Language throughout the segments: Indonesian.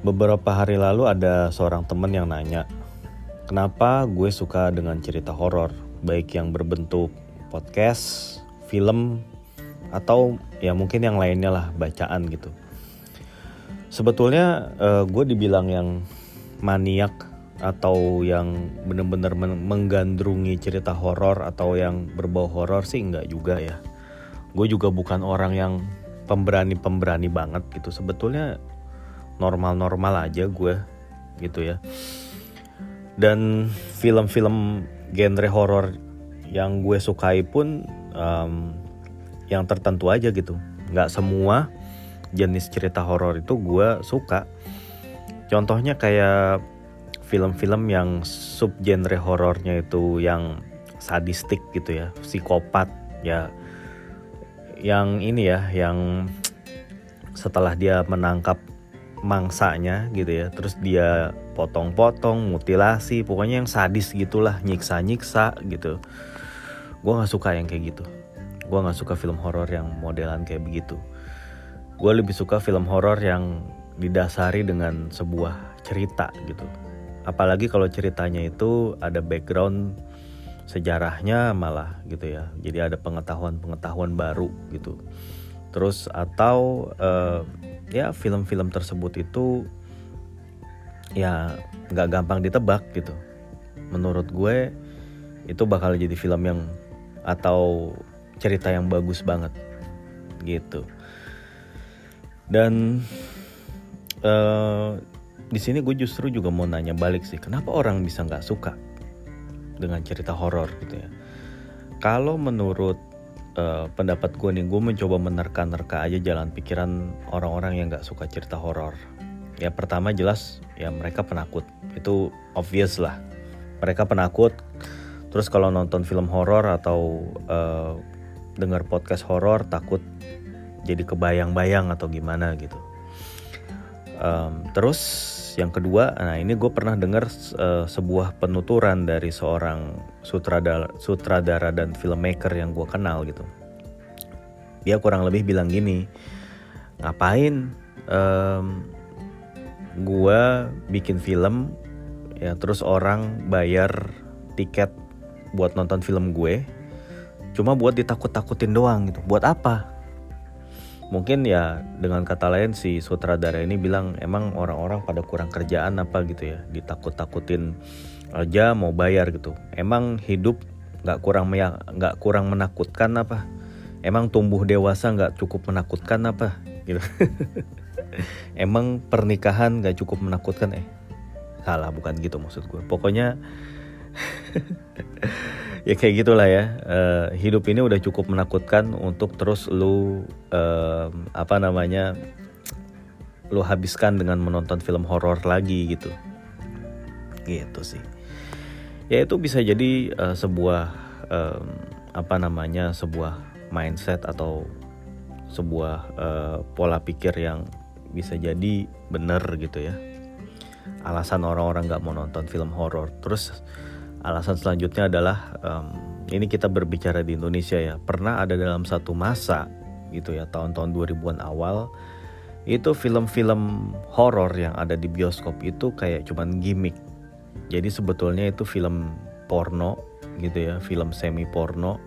Beberapa hari lalu ada seorang teman yang nanya, kenapa gue suka dengan cerita horor, baik yang berbentuk podcast, film, atau ya mungkin yang lainnya lah bacaan gitu. Sebetulnya uh, gue dibilang yang maniak atau yang bener-bener menggandrungi cerita horor atau yang berbau horor sih enggak juga ya. Gue juga bukan orang yang pemberani-pemberani banget gitu. Sebetulnya normal-normal aja gue gitu ya. Dan film-film genre horor yang gue sukai pun um, yang tertentu aja gitu. Nggak semua jenis cerita horor itu gue suka. Contohnya kayak film-film yang sub genre horornya itu yang sadistik gitu ya psikopat ya. Yang ini ya yang setelah dia menangkap mangsanya gitu ya. Terus dia potong-potong mutilasi pokoknya yang sadis gitulah nyiksa-nyiksa gitu. Gue nggak suka yang kayak gitu. Gue nggak suka film horor yang modelan kayak begitu. Gue lebih suka film horor yang didasari dengan sebuah cerita gitu. Apalagi kalau ceritanya itu ada background sejarahnya malah gitu ya. Jadi ada pengetahuan-pengetahuan baru gitu. Terus atau uh, ya film-film tersebut itu ya nggak gampang ditebak gitu. Menurut gue itu bakal jadi film yang atau cerita yang bagus banget gitu. Dan uh, di sini gue justru juga mau nanya balik sih kenapa orang bisa nggak suka dengan cerita horor gitu ya? Kalau menurut uh, pendapat gue nih gue mencoba menerka-nerka aja jalan pikiran orang-orang yang nggak suka cerita horor. Ya pertama jelas ya mereka penakut. Itu obvious lah. Mereka penakut. Terus kalau nonton film horor atau uh, dengar podcast horor takut jadi kebayang-bayang atau gimana gitu. Um, terus yang kedua nah ini gue pernah dengar uh, sebuah penuturan dari seorang sutradara sutradara dan filmmaker yang gue kenal gitu. Dia kurang lebih bilang gini ngapain um, gue bikin film ya terus orang bayar tiket buat nonton film gue cuma buat ditakut-takutin doang gitu. Buat apa mungkin ya dengan kata lain si sutradara ini bilang emang orang-orang pada kurang kerjaan apa gitu ya? Ditakut-takutin aja mau bayar gitu. Emang hidup nggak kurang nggak kurang menakutkan apa? Emang tumbuh dewasa nggak cukup menakutkan apa? Gitu. Emang pernikahan nggak cukup menakutkan? Eh salah bukan gitu maksud gue pokoknya ya kayak gitulah ya. Uh, hidup ini udah cukup menakutkan untuk terus lu uh, apa namanya lu habiskan dengan menonton film horor lagi gitu. Gitu sih. Ya itu bisa jadi uh, sebuah um, apa namanya sebuah mindset atau sebuah uh, pola pikir yang bisa jadi bener gitu ya. Alasan orang-orang nggak mau nonton film horor. Terus alasan selanjutnya adalah um, ini kita berbicara di Indonesia ya. Pernah ada dalam satu masa gitu ya tahun-tahun 2000-an awal itu film-film horor yang ada di bioskop itu kayak cuman gimmick. Jadi sebetulnya itu film porno gitu ya film semi porno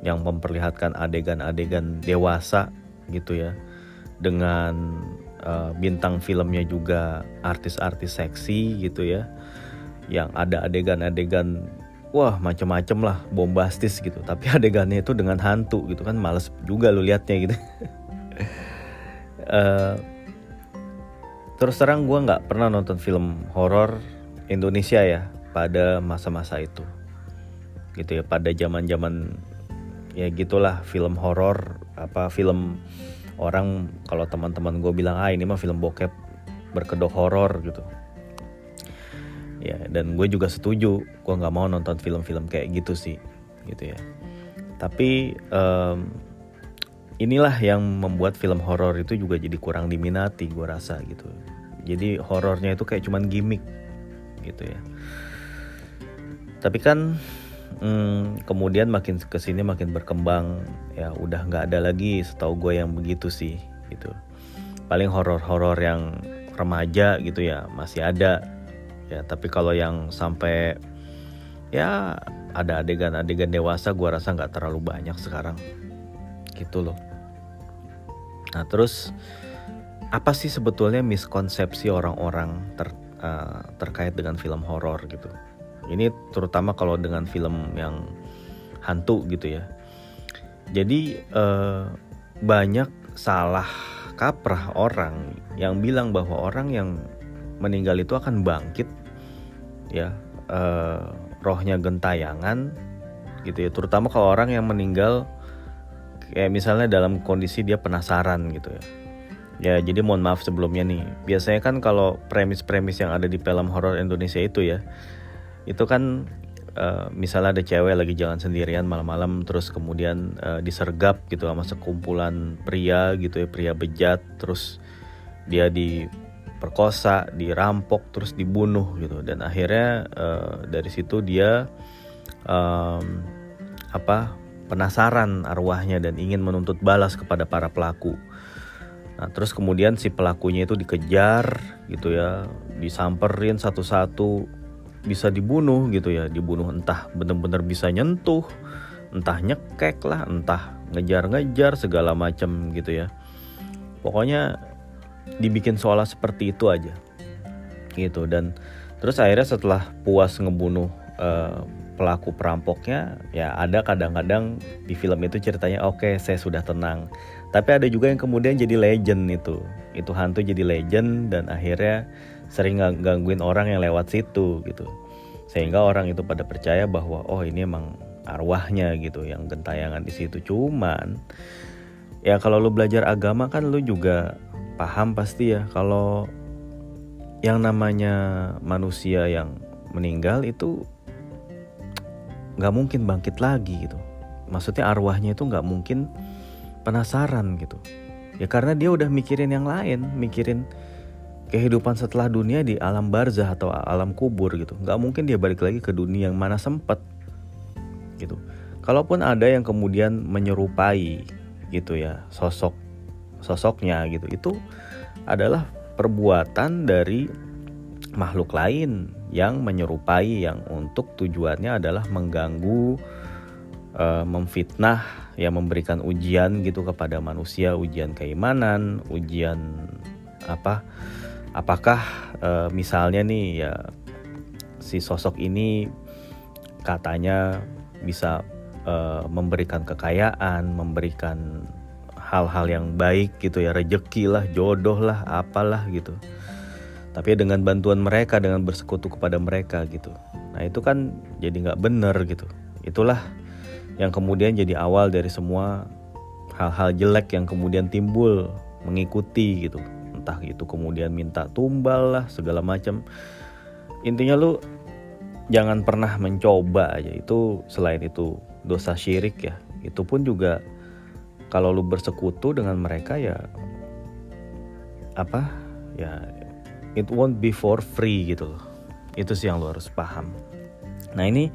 yang memperlihatkan adegan-adegan dewasa gitu ya dengan uh, bintang filmnya juga artis-artis seksi gitu ya yang ada adegan-adegan wah macem-macem lah bombastis gitu. Tapi adegannya itu dengan hantu gitu kan males juga lu liatnya gitu. Uh, terus terang gue nggak pernah nonton film horor Indonesia ya pada masa-masa itu. Gitu ya pada zaman-zaman ya gitulah film horor apa film orang kalau teman-teman gue bilang ah ini mah film bokep berkedok horor gitu ya dan gue juga setuju gue nggak mau nonton film-film kayak gitu sih gitu ya. Tapi um, inilah yang membuat film horor itu juga jadi kurang diminati gue rasa gitu. Jadi horornya itu kayak cuman gimmick gitu ya. Tapi kan hmm, kemudian makin ke sini makin berkembang ya udah nggak ada lagi setahu gue yang begitu sih gitu. Paling horor-horor yang remaja gitu ya masih ada ya tapi kalau yang sampai ya ada adegan-adegan dewasa gue rasa nggak terlalu banyak sekarang. Gitu loh. Nah terus apa sih sebetulnya miskonsepsi orang-orang ter, uh, terkait dengan film horor gitu? Ini terutama kalau dengan film yang hantu gitu ya. Jadi uh, banyak salah kaprah orang yang bilang bahwa orang yang meninggal itu akan bangkit ya uh, rohnya gentayangan gitu ya. Terutama kalau orang yang meninggal kayak misalnya dalam kondisi dia penasaran gitu ya. Ya jadi mohon maaf sebelumnya nih. Biasanya kan kalau premis-premis yang ada di film horor Indonesia itu ya itu kan uh, misalnya ada cewek lagi jalan sendirian malam-malam terus kemudian uh, disergap gitu sama sekumpulan pria gitu ya pria bejat terus dia diperkosa dirampok terus dibunuh gitu dan akhirnya uh, dari situ dia um, apa penasaran arwahnya dan ingin menuntut balas kepada para pelaku. Nah, terus kemudian si pelakunya itu dikejar gitu ya, disamperin satu-satu, bisa dibunuh gitu ya, dibunuh entah benar-benar bisa nyentuh, entah nyekek lah, entah ngejar-ngejar segala macam gitu ya. Pokoknya dibikin seolah seperti itu aja. Gitu dan terus akhirnya setelah puas ngebunuh uh, pelaku perampoknya ya ada kadang-kadang di film itu ceritanya oke okay, saya sudah tenang. Tapi ada juga yang kemudian jadi legend itu. Itu hantu jadi legend dan akhirnya sering gangguin orang yang lewat situ gitu. Sehingga orang itu pada percaya bahwa oh ini emang arwahnya gitu yang gentayangan di situ. Cuman ya kalau lu belajar agama kan lu juga paham pasti ya kalau yang namanya manusia yang meninggal itu nggak mungkin bangkit lagi gitu. Maksudnya arwahnya itu nggak mungkin penasaran gitu. Ya karena dia udah mikirin yang lain mikirin kehidupan setelah dunia di alam barzah atau alam kubur gitu. Nggak mungkin dia balik lagi ke dunia yang mana sempet gitu. Kalaupun ada yang kemudian menyerupai gitu ya sosok sosoknya gitu. Itu adalah perbuatan dari makhluk lain yang menyerupai yang untuk tujuannya adalah mengganggu uh, memfitnah ya memberikan ujian gitu kepada manusia ujian keimanan ujian apa apakah uh, misalnya nih ya si sosok ini katanya bisa uh, memberikan kekayaan memberikan hal-hal yang baik gitu ya rejeki lah jodoh lah apalah gitu. Tapi dengan bantuan mereka dengan bersekutu kepada mereka gitu. Nah itu kan jadi nggak bener gitu. Itulah yang kemudian jadi awal dari semua hal-hal jelek yang kemudian timbul mengikuti gitu. Entah itu kemudian minta tumbal lah segala macam. Intinya lu jangan pernah mencoba aja. Itu selain itu dosa syirik ya. Itu pun juga kalau lu bersekutu dengan mereka ya apa? Ya it won't be for free gitu loh. Itu sih yang lo harus paham. Nah ini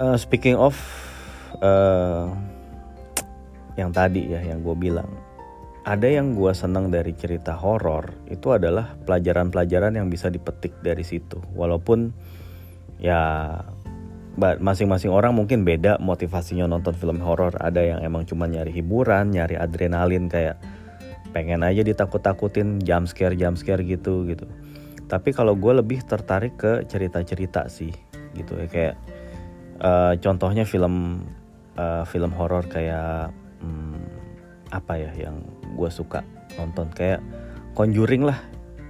uh, speaking of uh, yang tadi ya yang gue bilang. Ada yang gue senang dari cerita horor itu adalah pelajaran-pelajaran yang bisa dipetik dari situ. Walaupun ya masing-masing orang mungkin beda motivasinya nonton film horor. Ada yang emang cuma nyari hiburan nyari adrenalin kayak pengen aja ditakut-takutin jump scare jump scare gitu gitu. Tapi kalau gue lebih tertarik ke cerita-cerita sih gitu ya. Kayak uh, contohnya film uh, film horor kayak hmm, apa ya yang gue suka nonton? Kayak Conjuring lah.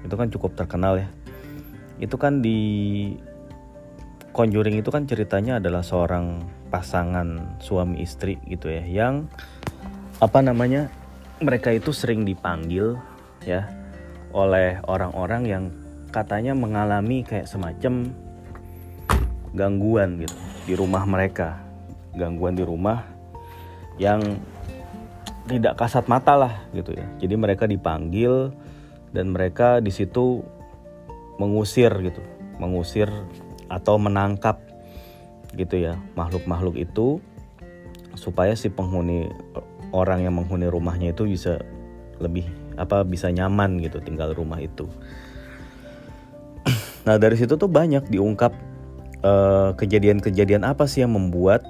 Itu kan cukup terkenal ya. Itu kan di Conjuring itu kan ceritanya adalah seorang pasangan suami istri gitu ya yang apa namanya mereka itu sering dipanggil ya oleh orang-orang yang katanya mengalami kayak semacam gangguan gitu di rumah mereka. Gangguan di rumah yang tidak kasat mata lah gitu ya. Jadi mereka dipanggil dan mereka di situ mengusir gitu mengusir atau menangkap gitu ya makhluk-makhluk itu supaya si penghuni orang yang menghuni rumahnya itu bisa lebih apa bisa nyaman gitu tinggal rumah itu. Nah dari situ tuh banyak diungkap kejadian kejadian-kejadian apa sih yang membuat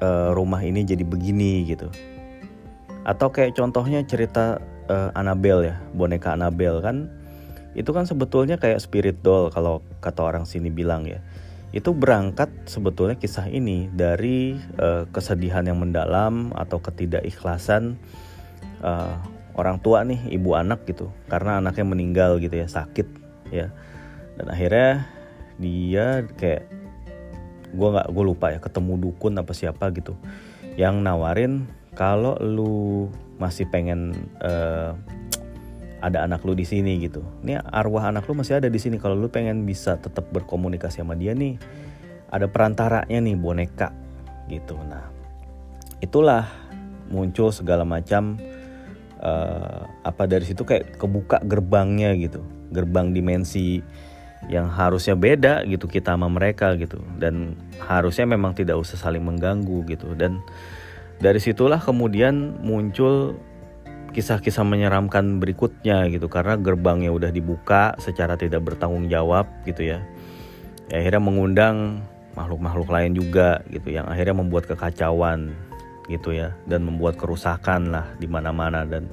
uh, rumah ini jadi begini gitu. Atau kayak contohnya cerita uh, Annabelle ya boneka Annabelle kan. Itu kan sebetulnya kayak spirit doll kalau kata orang sini bilang ya itu berangkat sebetulnya kisah ini dari uh, kesedihan yang mendalam atau ketidakikhlasan uh, orang tua nih ibu anak gitu. Karena anaknya meninggal gitu ya sakit ya. Dan akhirnya dia kayak gue nggak gue lupa ya ketemu dukun apa siapa gitu. Yang nawarin kalau lu masih pengen uh, ada anak lu di sini gitu. Ini arwah anak lu masih ada di sini. Kalau lu pengen bisa tetap berkomunikasi sama dia nih, ada perantaranya nih boneka gitu. Nah, itulah muncul segala macam uh, apa dari situ kayak kebuka gerbangnya gitu, gerbang dimensi yang harusnya beda gitu kita sama mereka gitu dan harusnya memang tidak usah saling mengganggu gitu dan dari situlah kemudian muncul kisah-kisah menyeramkan berikutnya gitu karena gerbangnya udah dibuka secara tidak bertanggung jawab gitu ya. ya akhirnya mengundang makhluk-makhluk lain juga gitu yang akhirnya membuat kekacauan gitu ya dan membuat kerusakan lah di mana-mana. Dan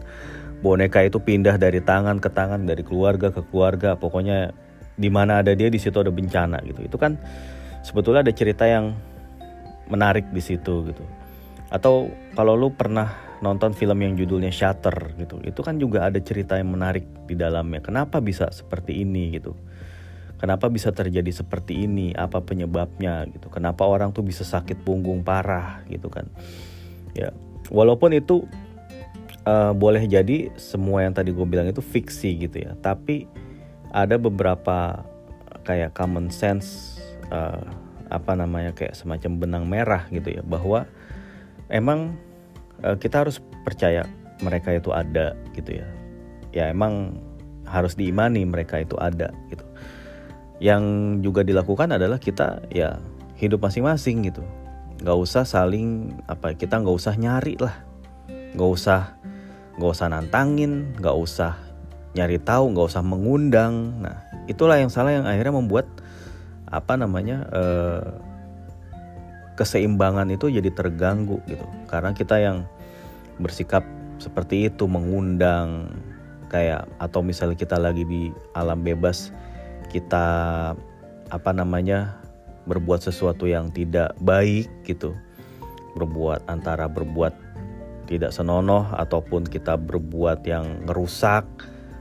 boneka itu pindah dari tangan ke tangan dari keluarga ke keluarga. Pokoknya di mana ada dia di situ ada bencana gitu. Itu kan sebetulnya ada cerita yang menarik di situ gitu. Atau kalau lu pernah nonton film yang judulnya Shutter gitu. Itu kan juga ada cerita yang menarik di dalamnya. Kenapa bisa seperti ini gitu? Kenapa bisa terjadi seperti ini? Apa penyebabnya gitu? Kenapa orang tuh bisa sakit punggung parah gitu kan? Ya walaupun itu uh, boleh jadi semua yang tadi gue bilang itu fiksi gitu ya. Tapi ada beberapa kayak common sense uh, apa namanya kayak semacam benang merah gitu ya. Bahwa emang uh, kita harus percaya mereka itu ada gitu ya. Ya emang harus diimani mereka itu ada gitu. Yang juga dilakukan adalah kita ya hidup masing-masing gitu. Nggak usah saling apa kita nggak usah nyari lah. Nggak usah nggak usah nantangin nggak usah nyari tahu nggak usah mengundang. Nah itulah yang salah yang akhirnya membuat apa namanya eh, keseimbangan itu jadi terganggu gitu. Karena kita yang bersikap seperti itu mengundang kayak atau misalnya kita lagi di alam bebas kita apa namanya berbuat sesuatu yang tidak baik gitu. Berbuat antara berbuat tidak senonoh ataupun kita berbuat yang ngerusak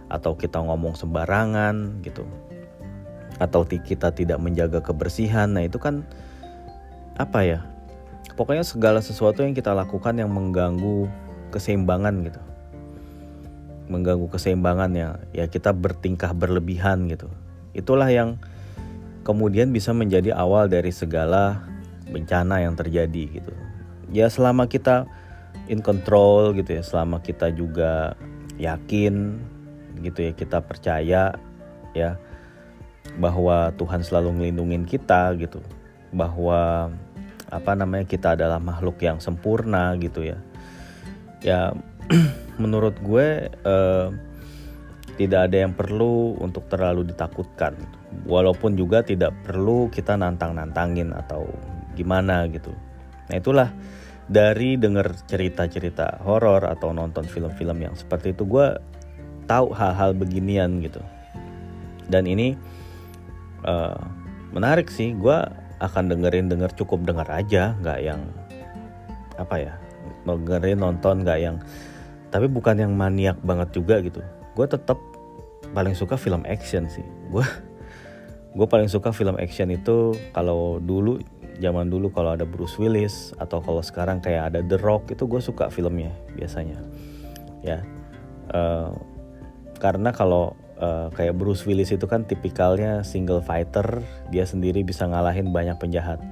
atau kita ngomong sembarangan gitu. Atau kita tidak menjaga kebersihan nah itu kan apa ya pokoknya segala sesuatu yang kita lakukan yang mengganggu keseimbangan gitu. Mengganggu keseimbangan ya ya kita bertingkah berlebihan gitu. Itulah yang kemudian bisa menjadi awal dari segala bencana yang terjadi gitu. Ya selama kita in control gitu ya selama kita juga yakin gitu ya kita percaya ya bahwa Tuhan selalu melindungi kita gitu. Bahwa apa namanya kita adalah makhluk yang sempurna gitu ya. Ya menurut gue uh, tidak ada yang perlu untuk terlalu ditakutkan. Walaupun juga tidak perlu kita nantang-nantangin atau gimana gitu. Nah itulah dari dengar cerita-cerita horor atau nonton film-film yang seperti itu gue tahu hal-hal beginian gitu. Dan ini uh, menarik sih. Gue akan dengerin denger cukup denger aja nggak yang apa ya dengerin nonton nggak yang tapi bukan yang maniak banget juga gitu. Gue tetap paling suka film action sih. Gue gue paling suka film action itu kalau dulu zaman dulu kalau ada Bruce Willis atau kalau sekarang kayak ada The Rock itu gue suka filmnya biasanya ya. Uh, karena kalau uh, kayak Bruce Willis itu kan tipikalnya single fighter dia sendiri bisa ngalahin banyak penjahat.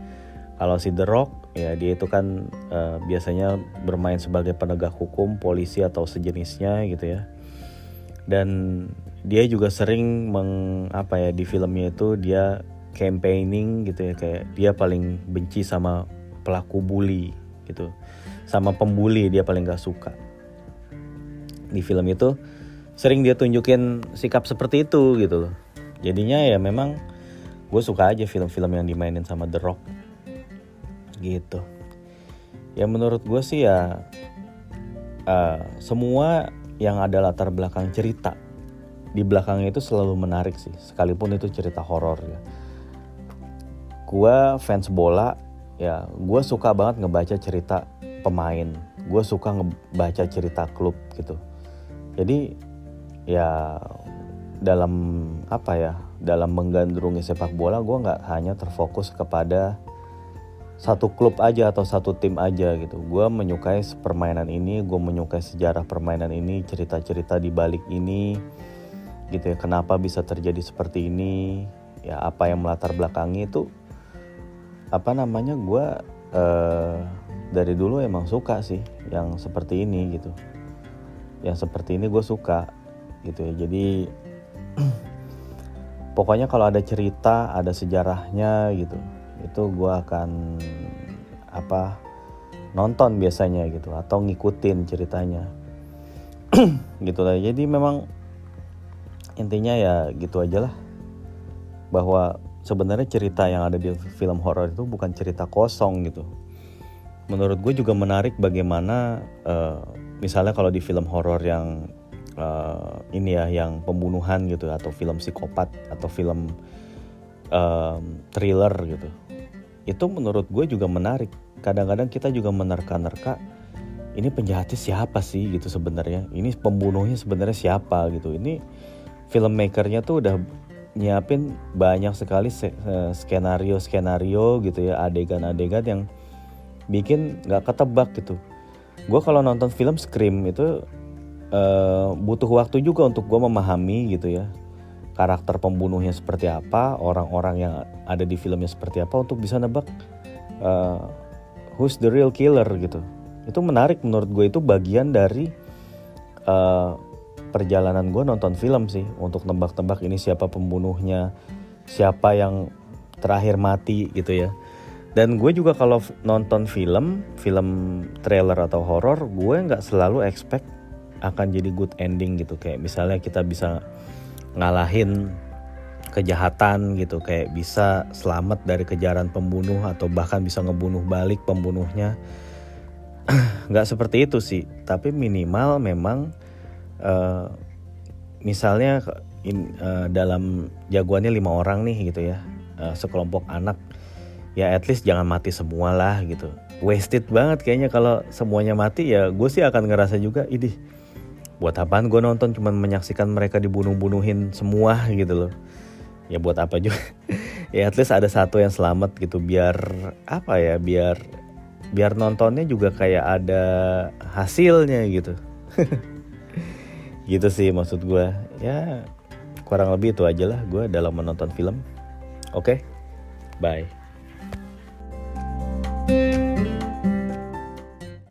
Kalau si The Rock ya dia itu kan uh, biasanya bermain sebagai penegak hukum polisi atau sejenisnya gitu ya. Dan dia juga sering meng apa ya di filmnya itu dia campaigning gitu ya kayak dia paling benci sama pelaku bully gitu. Sama pembuli dia paling gak suka. Di film itu sering dia tunjukin sikap seperti itu gitu loh. Jadinya ya memang gue suka aja film-film yang dimainin sama The Rock. Gitu. Ya menurut gue sih ya uh, semua yang ada latar belakang cerita di belakangnya itu selalu menarik sih. Sekalipun itu cerita horor ya. Gue fans bola ya gue suka banget ngebaca cerita pemain. Gue suka ngebaca cerita klub gitu. Jadi ya dalam apa ya dalam menggandrungi sepak bola gue nggak hanya terfokus kepada satu klub aja atau satu tim aja gitu. Gue menyukai permainan ini gue menyukai sejarah permainan ini cerita-cerita di balik ini gitu ya. Kenapa bisa terjadi seperti ini? Ya apa yang melatar belakangi itu apa namanya gue uh, dari dulu emang suka sih yang seperti ini gitu. Yang seperti ini gue suka gitu ya. Jadi pokoknya kalau ada cerita ada sejarahnya gitu itu gue akan apa nonton biasanya gitu atau ngikutin ceritanya. Gitu lah. Jadi memang intinya ya gitu aja lah. Bahwa sebenarnya cerita yang ada di film horor itu bukan cerita kosong gitu. Menurut gue juga menarik bagaimana uh, misalnya kalau di film horor yang uh, ini ya yang pembunuhan gitu atau film psikopat atau film uh, thriller gitu. Itu menurut gue juga menarik. Kadang-kadang kita juga menerka-nerka ini penjahatnya siapa sih gitu sebenarnya. Ini pembunuhnya sebenarnya siapa gitu. Ini filmmakernya tuh udah nyiapin banyak sekali skenario-skenario gitu ya adegan-adegan yang bikin nggak ketebak gitu gue kalau nonton film Scream itu uh, butuh waktu juga untuk gue memahami gitu ya karakter pembunuhnya seperti apa orang-orang yang ada di filmnya seperti apa untuk bisa nebak uh, who's the real killer gitu itu menarik menurut gue itu bagian dari uh, perjalanan gue nonton film sih untuk tebak-tebak ini siapa pembunuhnya, siapa yang terakhir mati gitu ya. Dan gue juga kalau nonton film, film trailer atau horor, gue nggak selalu expect akan jadi good ending gitu. Kayak misalnya kita bisa ngalahin kejahatan gitu, kayak bisa selamat dari kejaran pembunuh atau bahkan bisa ngebunuh balik pembunuhnya. nggak seperti itu sih, tapi minimal memang uh, misalnya in, uh, dalam jagoannya lima orang nih gitu ya. Uh, sekelompok anak. Ya at least jangan mati semua lah gitu. Wasted banget kayaknya kalau semuanya mati ya gue sih akan ngerasa juga idih buat apaan gue nonton? Cuman menyaksikan mereka dibunuh-bunuhin semua gitu loh. Ya buat apa juga. Ya at least ada satu yang selamat gitu biar apa ya biar biar nontonnya juga kayak ada hasilnya gitu. Gitu sih maksud gue ya kurang lebih itu aja lah gue dalam menonton film. Oke? Okay? bye